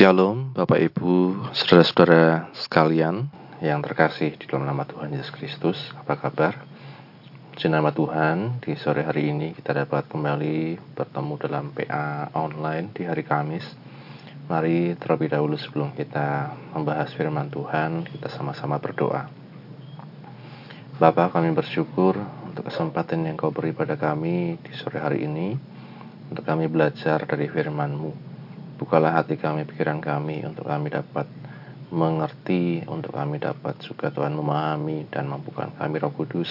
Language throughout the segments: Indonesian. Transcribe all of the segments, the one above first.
Shalom Bapak Ibu, Saudara-saudara sekalian yang terkasih di dalam nama Tuhan Yesus Kristus. Apa kabar? Di nama Tuhan, di sore hari ini kita dapat kembali bertemu dalam PA online di hari Kamis. Mari terlebih dahulu sebelum kita membahas firman Tuhan, kita sama-sama berdoa. Bapak kami bersyukur untuk kesempatan yang kau beri pada kami di sore hari ini Untuk kami belajar dari firman-Mu Bukalah hati kami, pikiran kami, untuk kami dapat mengerti, untuk kami dapat juga Tuhan memahami dan mampukan kami roh kudus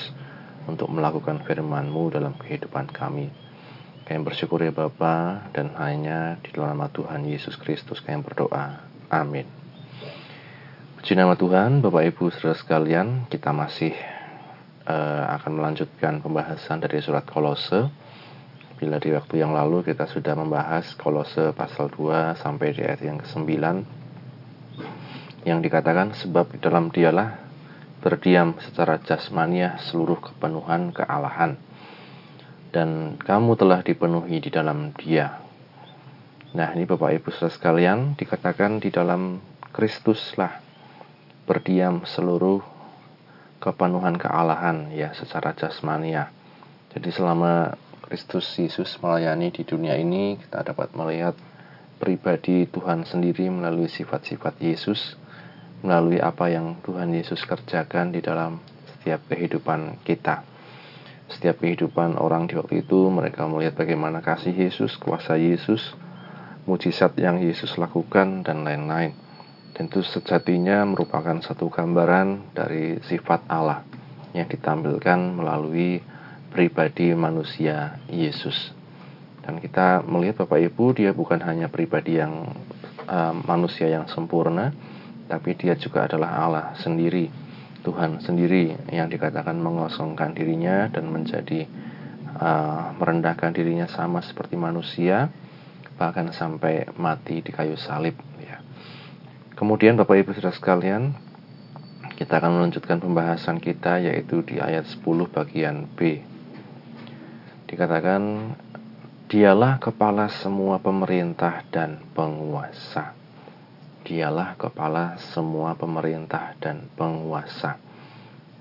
untuk melakukan firman-Mu dalam kehidupan kami. Kami bersyukur ya Bapa dan hanya di dalam nama Tuhan Yesus Kristus kami berdoa. Amin. Puji nama Tuhan, Bapak Ibu saudara sekalian, kita masih uh, akan melanjutkan pembahasan dari surat Kolose Bila di waktu yang lalu kita sudah membahas kolose pasal 2 sampai di ayat yang ke-9 yang dikatakan sebab di dalam dialah berdiam secara jasmania seluruh kepenuhan kealahan dan kamu telah dipenuhi di dalam dia. Nah, ini Bapak Ibu Saudara sekalian dikatakan di dalam Kristuslah berdiam seluruh kepenuhan kealahan ya secara jasmania. Jadi selama Kristus Yesus melayani di dunia ini, kita dapat melihat pribadi Tuhan sendiri melalui sifat-sifat Yesus, melalui apa yang Tuhan Yesus kerjakan di dalam setiap kehidupan kita. Setiap kehidupan orang di waktu itu, mereka melihat bagaimana kasih Yesus, kuasa Yesus, mujizat yang Yesus lakukan, dan lain-lain. Dan itu sejatinya merupakan satu gambaran dari sifat Allah yang ditampilkan melalui pribadi manusia Yesus. Dan kita melihat Bapak Ibu dia bukan hanya pribadi yang uh, manusia yang sempurna, tapi dia juga adalah Allah sendiri, Tuhan sendiri yang dikatakan mengosongkan dirinya dan menjadi uh, merendahkan dirinya sama seperti manusia, bahkan sampai mati di kayu salib. Ya. Kemudian Bapak Ibu saudara sekalian, kita akan melanjutkan pembahasan kita yaitu di ayat 10 bagian B dikatakan dialah kepala semua pemerintah dan penguasa. Dialah kepala semua pemerintah dan penguasa.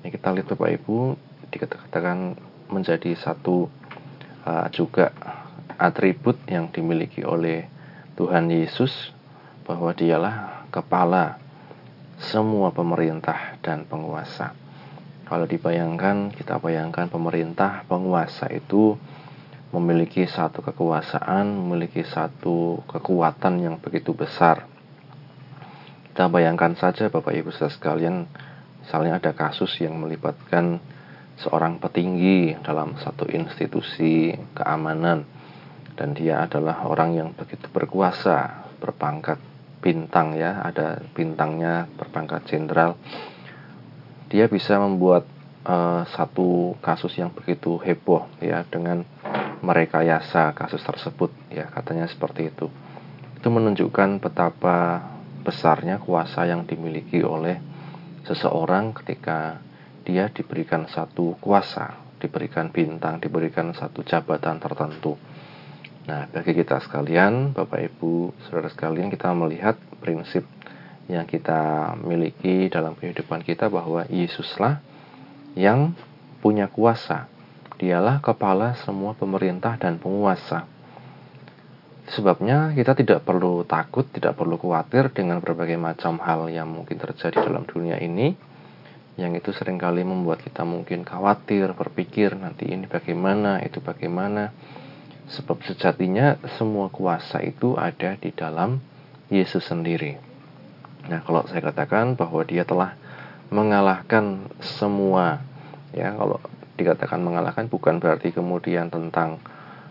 Ini kita lihat Bapak Ibu dikatakan menjadi satu uh, juga atribut yang dimiliki oleh Tuhan Yesus bahwa dialah kepala semua pemerintah dan penguasa. Kalau dibayangkan, kita bayangkan pemerintah, penguasa itu memiliki satu kekuasaan, memiliki satu kekuatan yang begitu besar. Kita bayangkan saja Bapak Ibu saudara sekalian, misalnya ada kasus yang melibatkan seorang petinggi dalam satu institusi keamanan dan dia adalah orang yang begitu berkuasa, berpangkat bintang ya, ada bintangnya berpangkat jenderal dia bisa membuat uh, satu kasus yang begitu heboh ya dengan merekayasa kasus tersebut ya katanya seperti itu. Itu menunjukkan betapa besarnya kuasa yang dimiliki oleh seseorang ketika dia diberikan satu kuasa diberikan bintang diberikan satu jabatan tertentu. Nah, bagi kita sekalian, Bapak Ibu, Saudara sekalian, kita melihat prinsip yang kita miliki dalam kehidupan kita bahwa Yesuslah yang punya kuasa. Dialah kepala semua pemerintah dan penguasa. Sebabnya kita tidak perlu takut, tidak perlu khawatir dengan berbagai macam hal yang mungkin terjadi dalam dunia ini yang itu sering kali membuat kita mungkin khawatir, berpikir nanti ini bagaimana, itu bagaimana. Sebab sejatinya semua kuasa itu ada di dalam Yesus sendiri. Nah, kalau saya katakan bahwa dia telah mengalahkan semua ya, kalau dikatakan mengalahkan bukan berarti kemudian tentang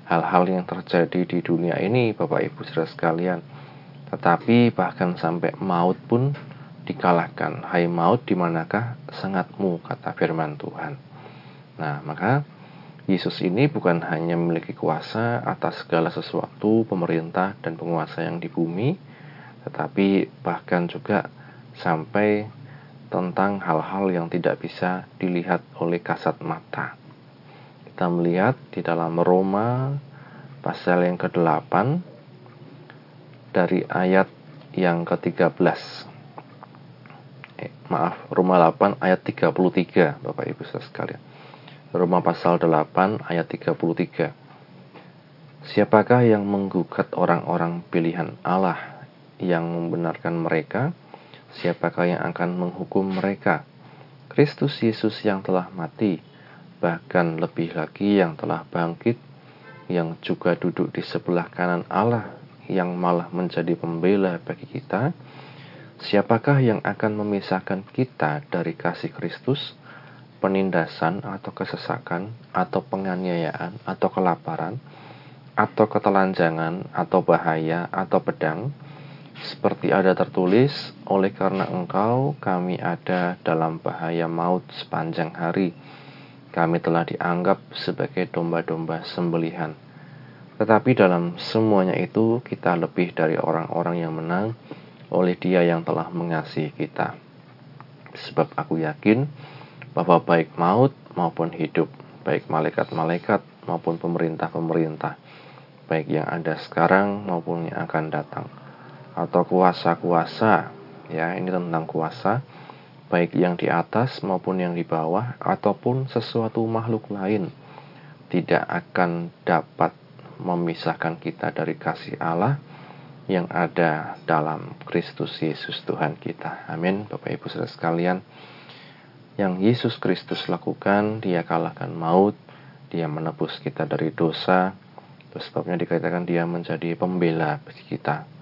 hal-hal yang terjadi di dunia ini Bapak Ibu Saudara sekalian. Tetapi bahkan sampai maut pun dikalahkan. Hai maut di manakah sangatmu kata firman Tuhan. Nah, maka Yesus ini bukan hanya memiliki kuasa atas segala sesuatu, pemerintah dan penguasa yang di bumi, tetapi bahkan juga sampai tentang hal-hal yang tidak bisa dilihat oleh kasat mata. Kita melihat di dalam Roma pasal yang ke-8 dari ayat yang ke-13. Eh, maaf, Roma 8 ayat 33, Bapak Ibu sekalian. Roma pasal 8 ayat 33. Siapakah yang menggugat orang-orang pilihan Allah yang membenarkan mereka? Siapakah yang akan menghukum mereka? Kristus Yesus yang telah mati, bahkan lebih lagi yang telah bangkit, yang juga duduk di sebelah kanan Allah, yang malah menjadi pembela bagi kita. Siapakah yang akan memisahkan kita dari kasih Kristus? Penindasan atau kesesakan, atau penganiayaan, atau kelaparan, atau ketelanjangan, atau bahaya, atau pedang, seperti ada tertulis, oleh karena engkau kami ada dalam bahaya maut sepanjang hari. Kami telah dianggap sebagai domba-domba sembelihan. Tetapi dalam semuanya itu kita lebih dari orang-orang yang menang oleh dia yang telah mengasihi kita. Sebab aku yakin bahwa baik maut maupun hidup, baik malaikat-malaikat maupun pemerintah-pemerintah, baik yang ada sekarang maupun yang akan datang atau kuasa-kuasa ya ini tentang kuasa baik yang di atas maupun yang di bawah ataupun sesuatu makhluk lain tidak akan dapat memisahkan kita dari kasih Allah yang ada dalam Kristus Yesus Tuhan kita. Amin. Bapak Ibu Saudara sekalian, yang Yesus Kristus lakukan, dia kalahkan maut, dia menebus kita dari dosa, sebabnya dikatakan dia menjadi pembela bagi kita.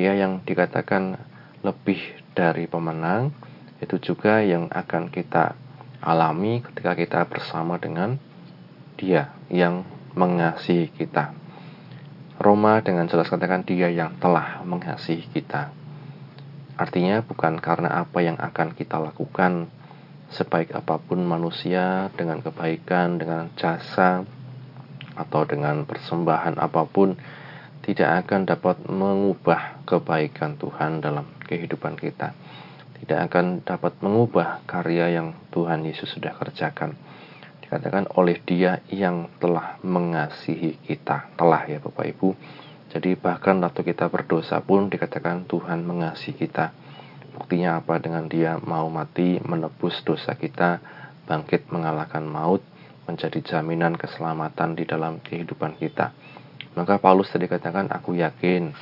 Dia yang dikatakan lebih dari pemenang, itu juga yang akan kita alami ketika kita bersama dengan dia yang mengasihi kita. Roma dengan jelas katakan dia yang telah mengasihi kita. Artinya bukan karena apa yang akan kita lakukan sebaik apa pun manusia dengan kebaikan, dengan jasa, atau dengan persembahan apa pun tidak akan dapat mengubah kebaikan Tuhan dalam kehidupan kita. Tidak akan dapat mengubah karya yang Tuhan Yesus sudah kerjakan. Dikatakan oleh Dia yang telah mengasihi kita. Telah ya Bapak Ibu. Jadi bahkan waktu kita berdosa pun dikatakan Tuhan mengasihi kita. Buktinya apa dengan Dia mau mati menebus dosa kita, bangkit mengalahkan maut, menjadi jaminan keselamatan di dalam kehidupan kita. Maka Paulus tadi katakan, aku yakin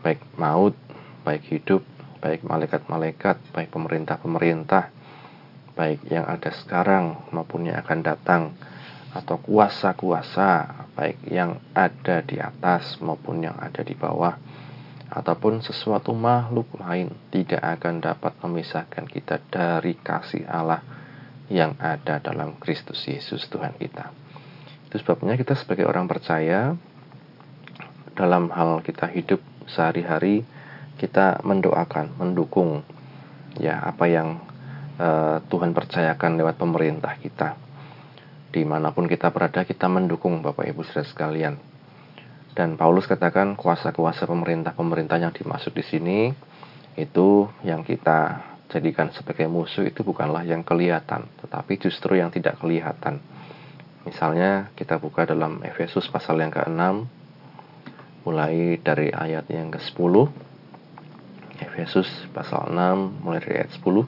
baik maut, baik hidup, baik malaikat-malaikat, baik pemerintah-pemerintah, baik yang ada sekarang maupun yang akan datang, atau kuasa-kuasa, baik yang ada di atas maupun yang ada di bawah, ataupun sesuatu makhluk lain tidak akan dapat memisahkan kita dari kasih Allah yang ada dalam Kristus Yesus Tuhan kita. Itu sebabnya kita sebagai orang percaya dalam hal kita hidup sehari-hari kita mendoakan, mendukung ya apa yang uh, Tuhan percayakan lewat pemerintah kita. Di mana pun kita berada kita mendukung Bapak Ibu Saudara sekalian. Dan Paulus katakan kuasa-kuasa pemerintah-pemerintah yang dimaksud di sini itu yang kita jadikan sebagai musuh itu bukanlah yang kelihatan, tetapi justru yang tidak kelihatan. Misalnya kita buka dalam Efesus pasal yang ke-6 mulai dari ayat yang ke-10. Efesus pasal 6 mulai dari ayat 10.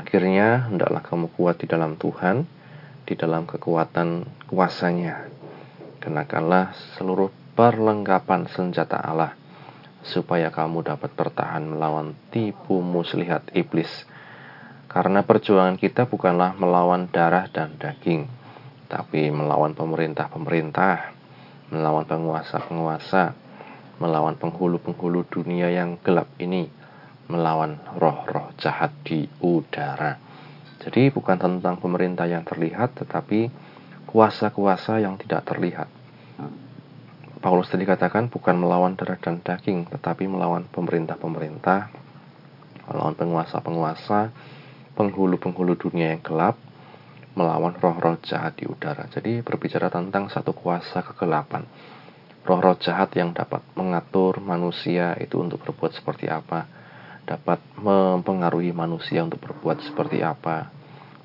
Akhirnya hendaklah kamu kuat di dalam Tuhan, di dalam kekuatan kuasanya. Kenakanlah seluruh perlengkapan senjata Allah supaya kamu dapat bertahan melawan tipu muslihat iblis. Karena perjuangan kita bukanlah melawan darah dan daging, tapi melawan pemerintah-pemerintah, melawan penguasa-penguasa, melawan penghulu-penghulu dunia yang gelap ini, melawan roh-roh jahat di udara. Jadi bukan tentang pemerintah yang terlihat, tetapi kuasa-kuasa yang tidak terlihat. Paulus tadi katakan bukan melawan darah dan daging, tetapi melawan pemerintah-pemerintah, melawan penguasa-penguasa, penghulu-penghulu dunia yang gelap, melawan roh-roh jahat di udara. Jadi berbicara tentang satu kuasa kegelapan. Roh-roh jahat yang dapat mengatur manusia itu untuk berbuat seperti apa, dapat mempengaruhi manusia untuk berbuat seperti apa,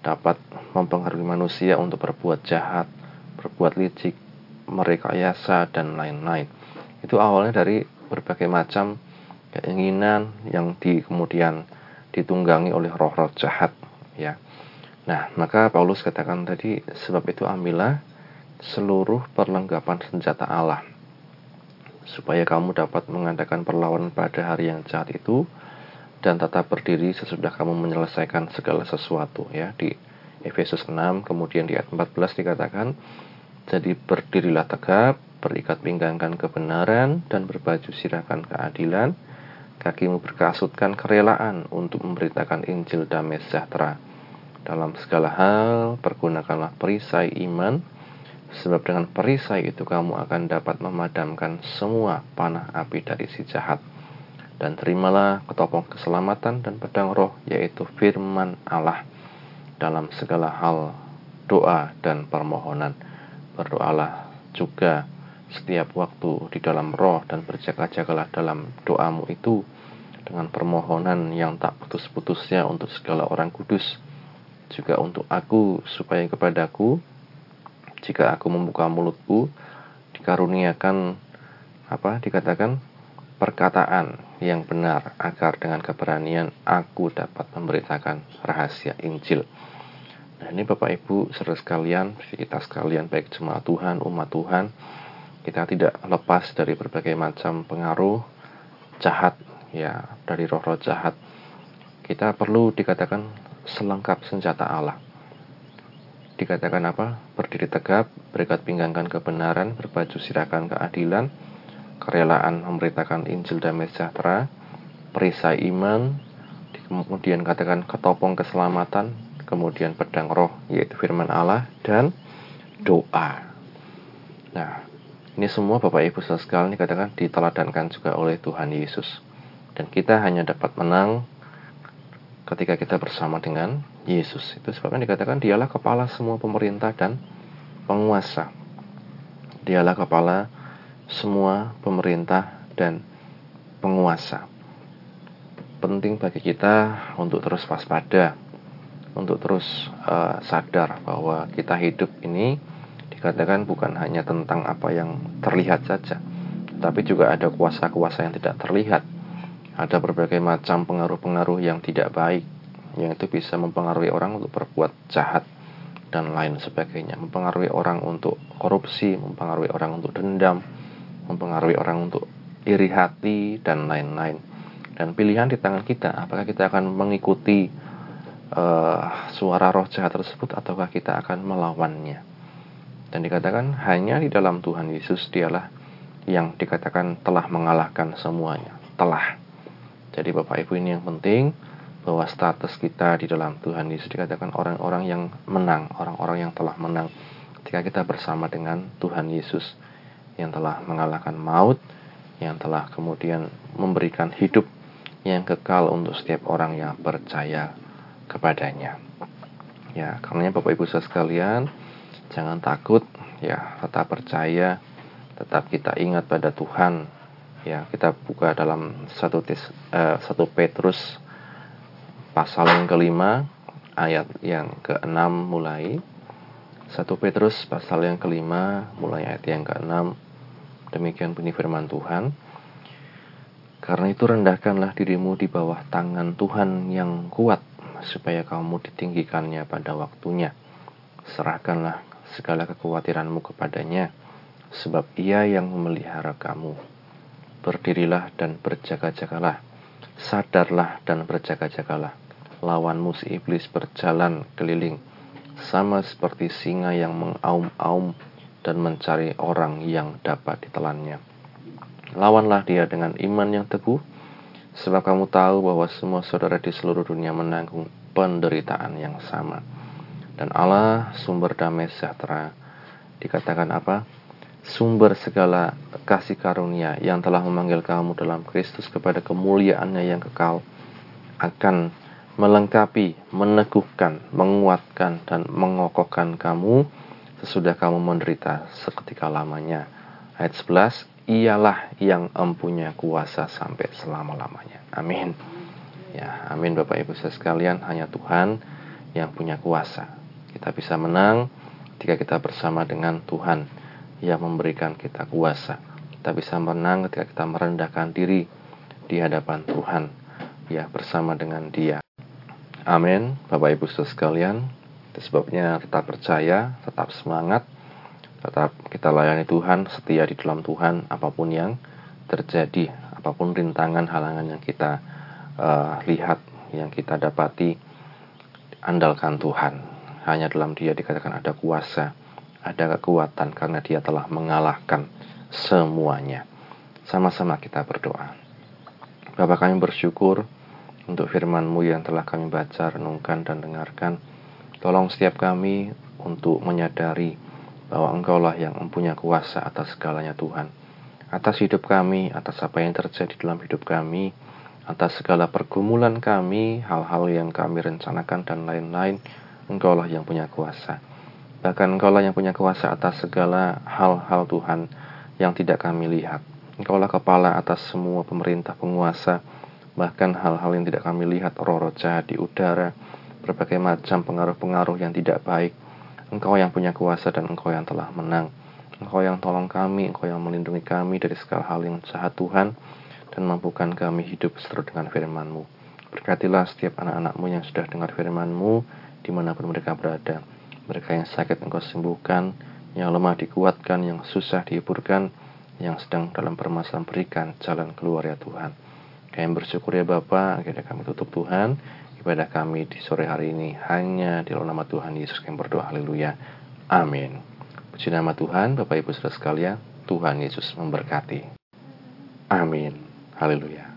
dapat mempengaruhi manusia untuk berbuat jahat, berbuat licik, merekayasa dan lain-lain. Itu awalnya dari berbagai macam keinginan yang di kemudian ditunggangi oleh roh-roh jahat ya. Nah, maka Paulus katakan tadi sebab itu ambillah seluruh perlengkapan senjata Allah supaya kamu dapat mengadakan perlawanan pada hari yang jahat itu dan tetap berdiri sesudah kamu menyelesaikan segala sesuatu ya. Di Efesus 6 kemudian di ayat 14 dikatakan jadi berdirilah tegap berikat pinggangkan kebenaran dan berbaju sirahkan keadilan. Kakimu berkasutkan kerelaan untuk memberitakan Injil damai sejahtera dalam segala hal pergunakanlah perisai iman sebab dengan perisai itu kamu akan dapat memadamkan semua panah api dari si jahat. Dan terimalah ketopong keselamatan dan pedang roh yaitu firman Allah. Dalam segala hal doa dan permohonan. Berdoalah juga setiap waktu di dalam roh dan berjaga-jagalah dalam doamu itu dengan permohonan yang tak putus-putusnya untuk segala orang kudus juga untuk aku supaya kepadaku jika aku membuka mulutku dikaruniakan apa dikatakan perkataan yang benar agar dengan keberanian aku dapat memberitakan rahasia Injil. Nah ini Bapak Ibu saudara sekalian, kita sekalian baik jemaat Tuhan, umat Tuhan, kita tidak lepas dari berbagai macam pengaruh jahat ya dari roh-roh jahat. Kita perlu dikatakan selengkap senjata Allah. Dikatakan apa? Berdiri tegap, berikat pinggangkan kebenaran, berbaju sirakan keadilan, kerelaan memberitakan Injil damai sejahtera, perisai iman, kemudian katakan ketopong keselamatan, kemudian pedang roh yaitu firman Allah dan doa. Nah, ini semua Bapak Ibu sekalian katakan diteladankan juga oleh Tuhan Yesus. Dan kita hanya dapat menang ketika kita bersama dengan Yesus. Itu sebabnya dikatakan dialah kepala semua pemerintah dan penguasa. Dialah kepala semua pemerintah dan penguasa. Penting bagi kita untuk terus waspada, untuk terus uh, sadar bahwa kita hidup ini dikatakan bukan hanya tentang apa yang terlihat saja, tapi juga ada kuasa-kuasa yang tidak terlihat. Ada berbagai macam pengaruh-pengaruh yang tidak baik, yang itu bisa mempengaruhi orang untuk berbuat jahat dan lain sebagainya, mempengaruhi orang untuk korupsi, mempengaruhi orang untuk dendam, mempengaruhi orang untuk iri hati dan lain-lain. Dan pilihan di tangan kita, apakah kita akan mengikuti uh, suara roh jahat tersebut ataukah kita akan melawannya. Dan dikatakan hanya di dalam Tuhan Yesus dialah yang dikatakan telah mengalahkan semuanya. Telah. Jadi Bapak Ibu ini yang penting bahwa status kita di dalam Tuhan Yesus dikatakan orang-orang yang menang, orang-orang yang telah menang ketika kita bersama dengan Tuhan Yesus yang telah mengalahkan maut, yang telah kemudian memberikan hidup yang kekal untuk setiap orang yang percaya kepadanya. Ya, karenanya Bapak Ibu saudara sekalian, jangan takut, ya, tetap percaya, tetap kita ingat pada Tuhan. Ya, kita buka dalam satu tis, uh, satu Petrus pasal yang kelima ayat yang keenam mulai. 1 Petrus pasal yang kelima mulai ayat yang keenam. Demikian bunyi firman Tuhan. Karena itu rendahkanlah dirimu di bawah tangan Tuhan yang kuat supaya kamu ditinggikannya pada waktunya. Serahkanlah segala kekhawatiranmu kepadanya sebab ia yang memelihara kamu berdirilah dan berjaga-jagalah sadarlah dan berjaga-jagalah lawanmu si iblis berjalan keliling sama seperti singa yang mengaum-aum dan mencari orang yang dapat ditelannya. Lawanlah dia dengan iman yang teguh, sebab kamu tahu bahwa semua saudara di seluruh dunia menanggung penderitaan yang sama. Dan Allah sumber damai sejahtera dikatakan apa? Sumber segala kasih karunia yang telah memanggil kamu dalam Kristus kepada kemuliaannya yang kekal akan melengkapi, meneguhkan, menguatkan, dan mengokohkan kamu sesudah kamu menderita seketika lamanya. Ayat 11, ialah yang empunya kuasa sampai selama-lamanya. Amin. Ya, amin Bapak Ibu sekalian, hanya Tuhan yang punya kuasa. Kita bisa menang ketika kita bersama dengan Tuhan yang memberikan kita kuasa. Kita bisa menang ketika kita merendahkan diri di hadapan Tuhan ya bersama dengan dia. Amin. Bapak Ibu Saudara sekalian, sebabnya tetap percaya, tetap semangat, tetap kita layani Tuhan, setia di dalam Tuhan apa pun yang terjadi, apa pun rintangan halangan yang kita uh, lihat, yang kita dapati, andalkan Tuhan. Hanya dalam Dia dikatakan ada kuasa, ada kekuatan karena Dia telah mengalahkan semuanya. Sama-sama kita berdoa. Bapak kami bersyukur untuk firman-Mu yang telah kami baca, renungkan, dan dengarkan. Tolong setiap kami untuk menyadari bahwa Engkaulah yang mempunyai kuasa atas segalanya Tuhan. Atas hidup kami, atas apa yang terjadi dalam hidup kami, atas segala pergumulan kami, hal-hal yang kami rencanakan dan lain-lain, Engkaulah yang punya kuasa. Bahkan Engkaulah yang punya kuasa atas segala hal-hal Tuhan yang tidak kami lihat. Engkaulah kepala atas semua pemerintah penguasa, bahkan hal-hal yang tidak kami lihat, roh-roh jahat di udara, berbagai macam pengaruh-pengaruh yang tidak baik, Engkau yang punya kuasa dan Engkau yang telah menang. Engkau yang tolong kami, Engkau yang melindungi kami dari segala hal yang jahat Tuhan, dan mampukan kami hidup seterus dengan firman-Mu. Berkatilah setiap anak-anakmu yang sudah dengar firman-Mu, di mana pun mereka berada. Mereka yang sakit Engkau sembuhkan, yang lemah dikuatkan, yang susah dihiburkan, yang sedang dalam permasalahan berikan jalan keluar ya Tuhan. Kami bersyukur ya Bapak, akhirnya kami tutup Tuhan. Ibadah kami di sore hari ini hanya di dalam nama Tuhan Yesus kami berdoa. Haleluya. Amin. Puji nama Tuhan Bapak Ibu Saudara sekalian Tuhan Yesus memberkati. Amin. Haleluya